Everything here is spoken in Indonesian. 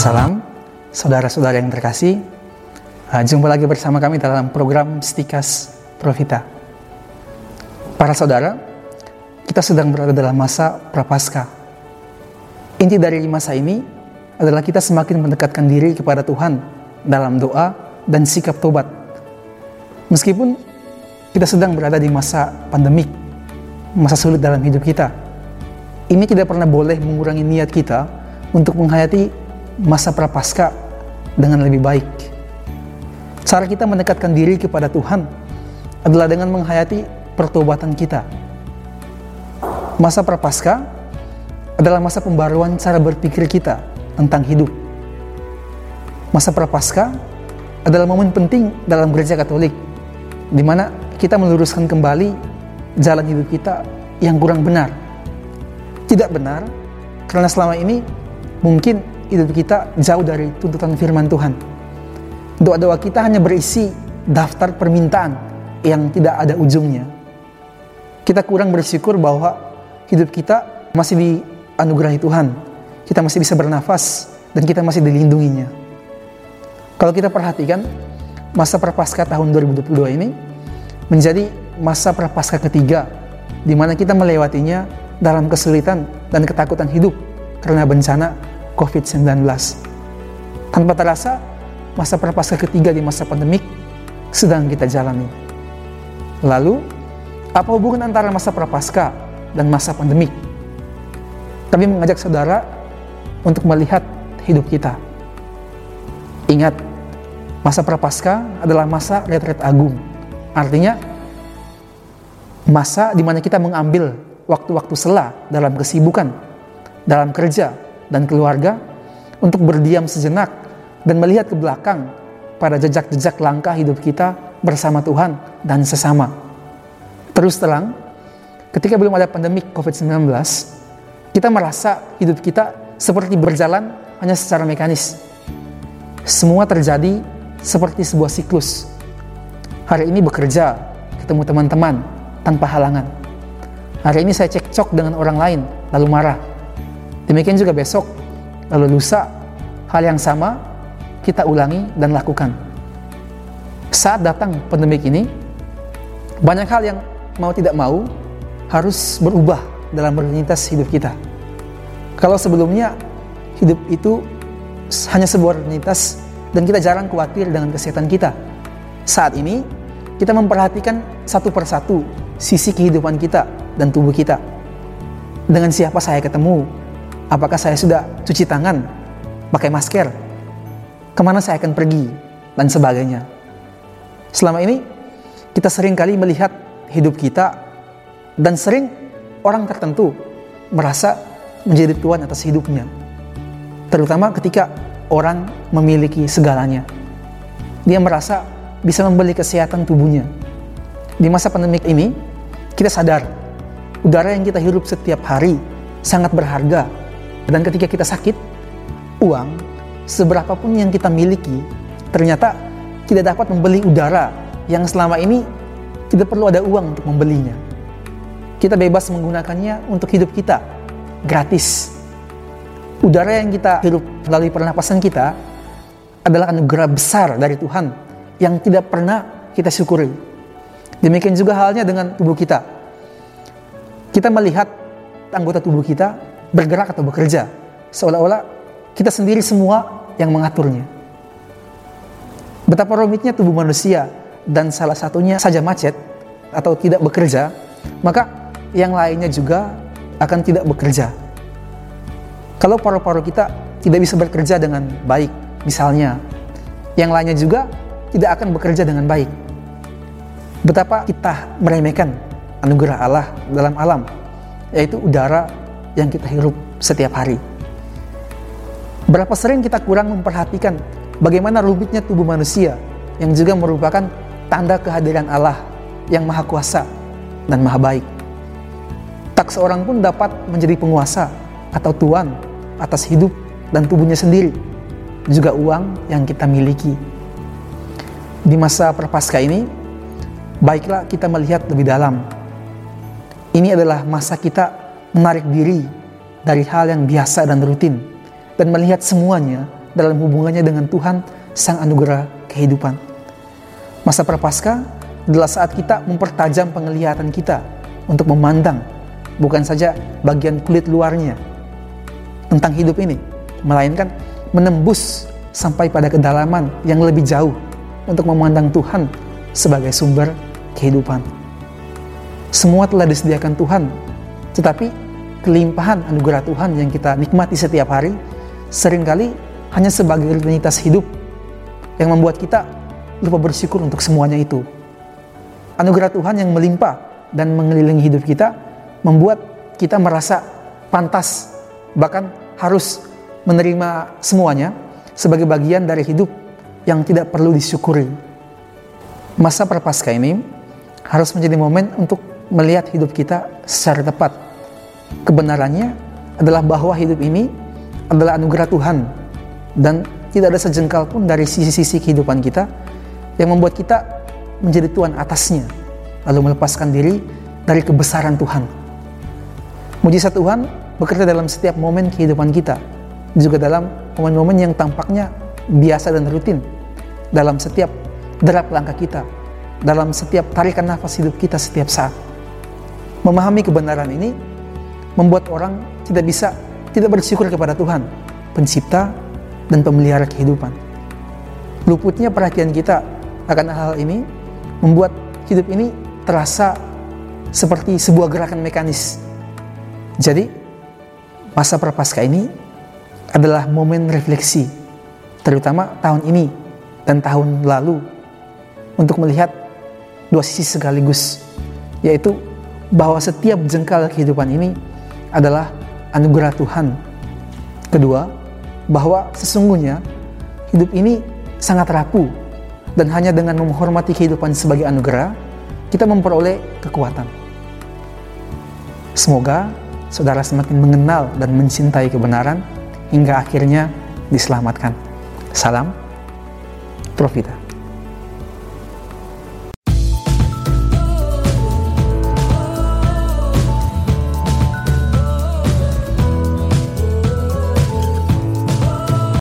Salam, saudara-saudara yang terkasih. Uh, jumpa lagi bersama kami dalam program Stikas Profita. Para saudara, kita sedang berada dalam masa prapaskah. Inti dari masa ini adalah kita semakin mendekatkan diri kepada Tuhan dalam doa dan sikap tobat. Meskipun kita sedang berada di masa pandemik, masa sulit dalam hidup kita, ini tidak pernah boleh mengurangi niat kita untuk menghayati masa prapaskah dengan lebih baik. Cara kita mendekatkan diri kepada Tuhan adalah dengan menghayati pertobatan kita. Masa prapaskah adalah masa pembaruan cara berpikir kita tentang hidup. Masa prapaskah adalah momen penting dalam gereja Katolik di mana kita meluruskan kembali jalan hidup kita yang kurang benar. Tidak benar karena selama ini mungkin hidup kita jauh dari tuntutan firman Tuhan. Doa-doa kita hanya berisi daftar permintaan yang tidak ada ujungnya. Kita kurang bersyukur bahwa hidup kita masih dianugerahi Tuhan. Kita masih bisa bernafas dan kita masih dilindunginya. Kalau kita perhatikan, masa prapaskah tahun 2022 ini menjadi masa prapaskah ketiga di mana kita melewatinya dalam kesulitan dan ketakutan hidup karena bencana COVID-19. Tanpa terasa, masa prapaskah ketiga di masa pandemik sedang kita jalani. Lalu, apa hubungan antara masa prapaskah dan masa pandemik? Kami mengajak saudara untuk melihat hidup kita. Ingat, masa prapaskah adalah masa retret agung. Artinya, masa di mana kita mengambil waktu-waktu sela dalam kesibukan, dalam kerja, dan keluarga untuk berdiam sejenak dan melihat ke belakang pada jejak-jejak langkah hidup kita bersama Tuhan dan sesama. Terus terang, ketika belum ada pandemik COVID-19, kita merasa hidup kita seperti berjalan hanya secara mekanis. Semua terjadi seperti sebuah siklus. Hari ini bekerja, ketemu teman-teman tanpa halangan. Hari ini saya cekcok dengan orang lain, lalu marah Demikian juga besok, lalu lusa, hal yang sama kita ulangi dan lakukan. Saat datang pandemik ini, banyak hal yang mau tidak mau harus berubah dalam rutinitas hidup kita. Kalau sebelumnya hidup itu hanya sebuah rutinitas dan kita jarang khawatir dengan kesehatan kita. Saat ini kita memperhatikan satu persatu sisi kehidupan kita dan tubuh kita. Dengan siapa saya ketemu, Apakah saya sudah cuci tangan, pakai masker? Ke mana saya akan pergi? Dan sebagainya. Selama ini, kita sering kali melihat hidup kita dan sering orang tertentu merasa menjadi tuan atas hidupnya. Terutama ketika orang memiliki segalanya. Dia merasa bisa membeli kesehatan tubuhnya. Di masa pandemik ini, kita sadar udara yang kita hirup setiap hari sangat berharga dan ketika kita sakit, uang seberapapun yang kita miliki ternyata tidak dapat membeli udara yang selama ini tidak perlu ada uang untuk membelinya. Kita bebas menggunakannya untuk hidup kita gratis. Udara yang kita hirup melalui pernapasan kita adalah anugerah besar dari Tuhan yang tidak pernah kita syukuri. Demikian juga halnya dengan tubuh kita. Kita melihat anggota tubuh kita bergerak atau bekerja seolah-olah kita sendiri semua yang mengaturnya. Betapa rumitnya tubuh manusia dan salah satunya saja macet atau tidak bekerja, maka yang lainnya juga akan tidak bekerja. Kalau paru-paru kita tidak bisa bekerja dengan baik, misalnya, yang lainnya juga tidak akan bekerja dengan baik. Betapa kita meremehkan anugerah Allah dalam alam, yaitu udara yang kita hirup setiap hari. Berapa sering kita kurang memperhatikan bagaimana rumitnya tubuh manusia yang juga merupakan tanda kehadiran Allah yang maha kuasa dan maha baik. Tak seorang pun dapat menjadi penguasa atau tuan atas hidup dan tubuhnya sendiri, juga uang yang kita miliki. Di masa perpasca ini, baiklah kita melihat lebih dalam. Ini adalah masa kita menarik diri dari hal yang biasa dan rutin dan melihat semuanya dalam hubungannya dengan Tuhan, Sang Anugerah kehidupan. Masa Prapaskah adalah saat kita mempertajam penglihatan kita untuk memandang bukan saja bagian kulit luarnya tentang hidup ini, melainkan menembus sampai pada kedalaman yang lebih jauh untuk memandang Tuhan sebagai sumber kehidupan. Semua telah disediakan Tuhan, tetapi kelimpahan anugerah Tuhan yang kita nikmati setiap hari sering kali hanya sebagai rutinitas hidup yang membuat kita lupa bersyukur untuk semuanya itu. Anugerah Tuhan yang melimpah dan mengelilingi hidup kita membuat kita merasa pantas bahkan harus menerima semuanya sebagai bagian dari hidup yang tidak perlu disyukuri. Masa Prapaskah ini harus menjadi momen untuk melihat hidup kita secara tepat. Kebenarannya adalah bahwa hidup ini adalah anugerah Tuhan dan tidak ada sejengkal pun dari sisi-sisi kehidupan kita yang membuat kita menjadi tuan atasnya lalu melepaskan diri dari kebesaran Tuhan. Mujizat Tuhan bekerja dalam setiap momen kehidupan kita, juga dalam momen-momen yang tampaknya biasa dan rutin, dalam setiap derap langkah kita, dalam setiap tarikan nafas hidup kita setiap saat. Memahami kebenaran ini membuat orang tidak bisa tidak bersyukur kepada Tuhan, pencipta dan pemelihara kehidupan. Luputnya perhatian kita akan hal-hal ini membuat hidup ini terasa seperti sebuah gerakan mekanis. Jadi, masa prapaskah ini adalah momen refleksi, terutama tahun ini dan tahun lalu, untuk melihat dua sisi sekaligus, yaitu bahwa setiap jengkal kehidupan ini adalah anugerah Tuhan. Kedua, bahwa sesungguhnya hidup ini sangat rapuh dan hanya dengan menghormati kehidupan sebagai anugerah, kita memperoleh kekuatan. Semoga saudara semakin mengenal dan mencintai kebenaran hingga akhirnya diselamatkan. Salam, Profita.